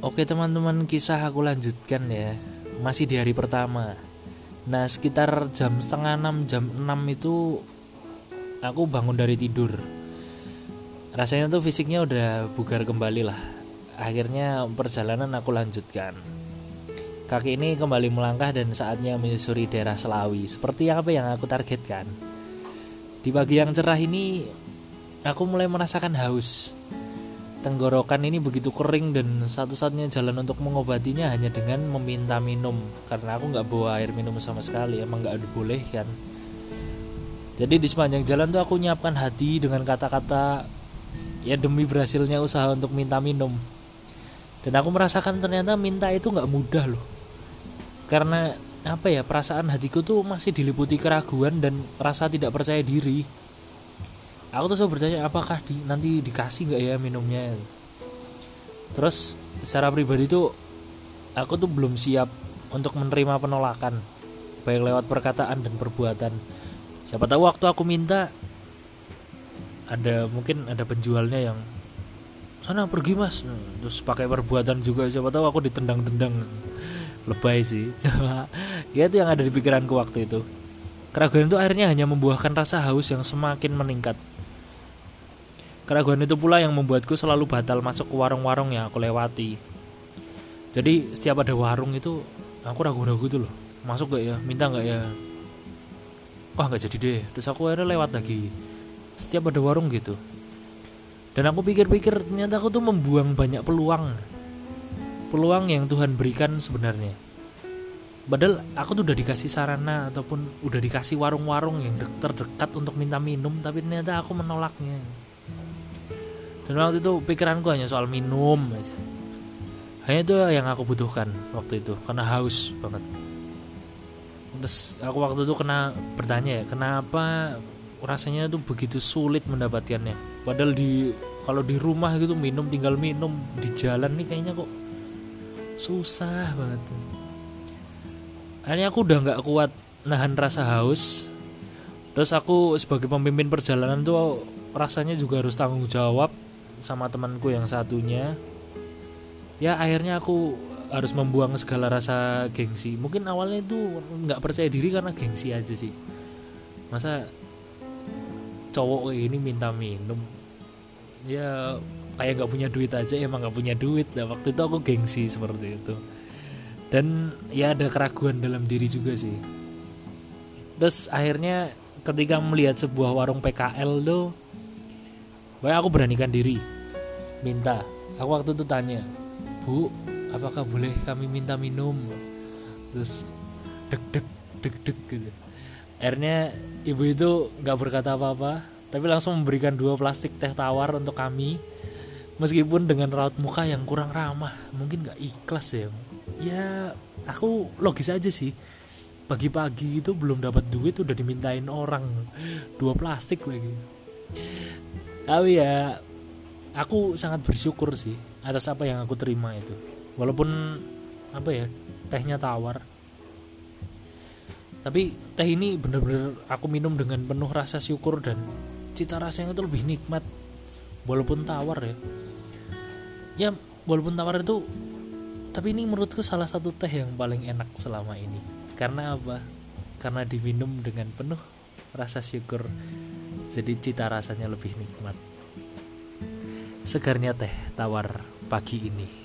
Oke teman-teman kisah aku lanjutkan ya. Masih di hari pertama. Nah sekitar jam setengah enam jam enam itu Aku bangun dari tidur. Rasanya tuh fisiknya udah bugar kembali lah. Akhirnya perjalanan aku lanjutkan. Kaki ini kembali melangkah dan saatnya menyusuri daerah Selawi. Seperti apa yang aku targetkan? Di pagi yang cerah ini Aku mulai merasakan haus Tenggorokan ini begitu kering dan satu-satunya jalan untuk mengobatinya hanya dengan meminta minum. Karena aku nggak bawa air minum sama sekali emang nggak boleh kan. Jadi di sepanjang jalan tuh aku nyiapkan hati dengan kata-kata ya demi berhasilnya usaha untuk minta minum. Dan aku merasakan ternyata minta itu nggak mudah loh. Karena apa ya perasaan hatiku tuh masih diliputi keraguan dan rasa tidak percaya diri aku tuh selalu bertanya apakah di, nanti dikasih nggak ya minumnya? Terus secara pribadi tuh aku tuh belum siap untuk menerima penolakan baik lewat perkataan dan perbuatan. Siapa tahu waktu aku minta ada mungkin ada penjualnya yang sana pergi mas. Terus pakai perbuatan juga siapa tahu aku ditendang-tendang. Lebay sih. Ya itu yang ada di pikiranku waktu itu. Keraguan itu akhirnya hanya membuahkan rasa haus yang semakin meningkat Keraguan itu pula yang membuatku selalu batal masuk ke warung-warung yang aku lewati. Jadi setiap ada warung itu aku ragu-ragu tuh loh. Masuk gak ya? Minta gak ya? Wah nggak jadi deh. Terus aku akhirnya lewat lagi. Setiap ada warung gitu. Dan aku pikir-pikir ternyata aku tuh membuang banyak peluang. Peluang yang Tuhan berikan sebenarnya. Padahal aku tuh udah dikasih sarana ataupun udah dikasih warung-warung yang terdekat untuk minta minum, tapi ternyata aku menolaknya dan waktu itu pikiranku hanya soal minum aja. Hanya itu yang aku butuhkan waktu itu karena haus banget. Terus aku waktu itu kena bertanya ya kenapa rasanya tuh begitu sulit mendapatkannya padahal di kalau di rumah gitu minum tinggal minum di jalan nih kayaknya kok susah banget. Akhirnya aku udah nggak kuat nahan rasa haus. Terus aku sebagai pemimpin perjalanan tuh rasanya juga harus tanggung jawab sama temanku yang satunya ya akhirnya aku harus membuang segala rasa gengsi. Mungkin awalnya itu nggak percaya diri karena gengsi aja sih. Masa cowok ini minta minum? Ya kayak nggak punya duit aja emang nggak punya duit. Nah, waktu itu aku gengsi seperti itu. Dan ya ada keraguan dalam diri juga sih. Terus akhirnya ketika melihat sebuah warung PKL tuh Baik aku beranikan diri. Minta. Aku waktu itu tanya Bu apakah boleh kami minta minum? Terus Dek dek dek dek gitu. Akhirnya ibu itu gak berkata apa-apa Tapi langsung memberikan dua plastik teh tawar untuk kami. Meskipun dengan raut muka yang kurang ramah Mungkin gak ikhlas ya. Ya aku logis aja sih. Pagi-pagi itu belum dapat duit udah dimintain orang. Dua plastik lagi tapi ya aku sangat bersyukur sih atas apa yang aku terima itu. Walaupun apa ya tehnya tawar. Tapi teh ini bener-bener aku minum dengan penuh rasa syukur dan cita rasanya itu lebih nikmat. Walaupun tawar ya. Ya walaupun tawar itu tapi ini menurutku salah satu teh yang paling enak selama ini. Karena apa? Karena diminum dengan penuh rasa syukur jadi cita rasanya lebih nikmat. Segarnya teh tawar pagi ini.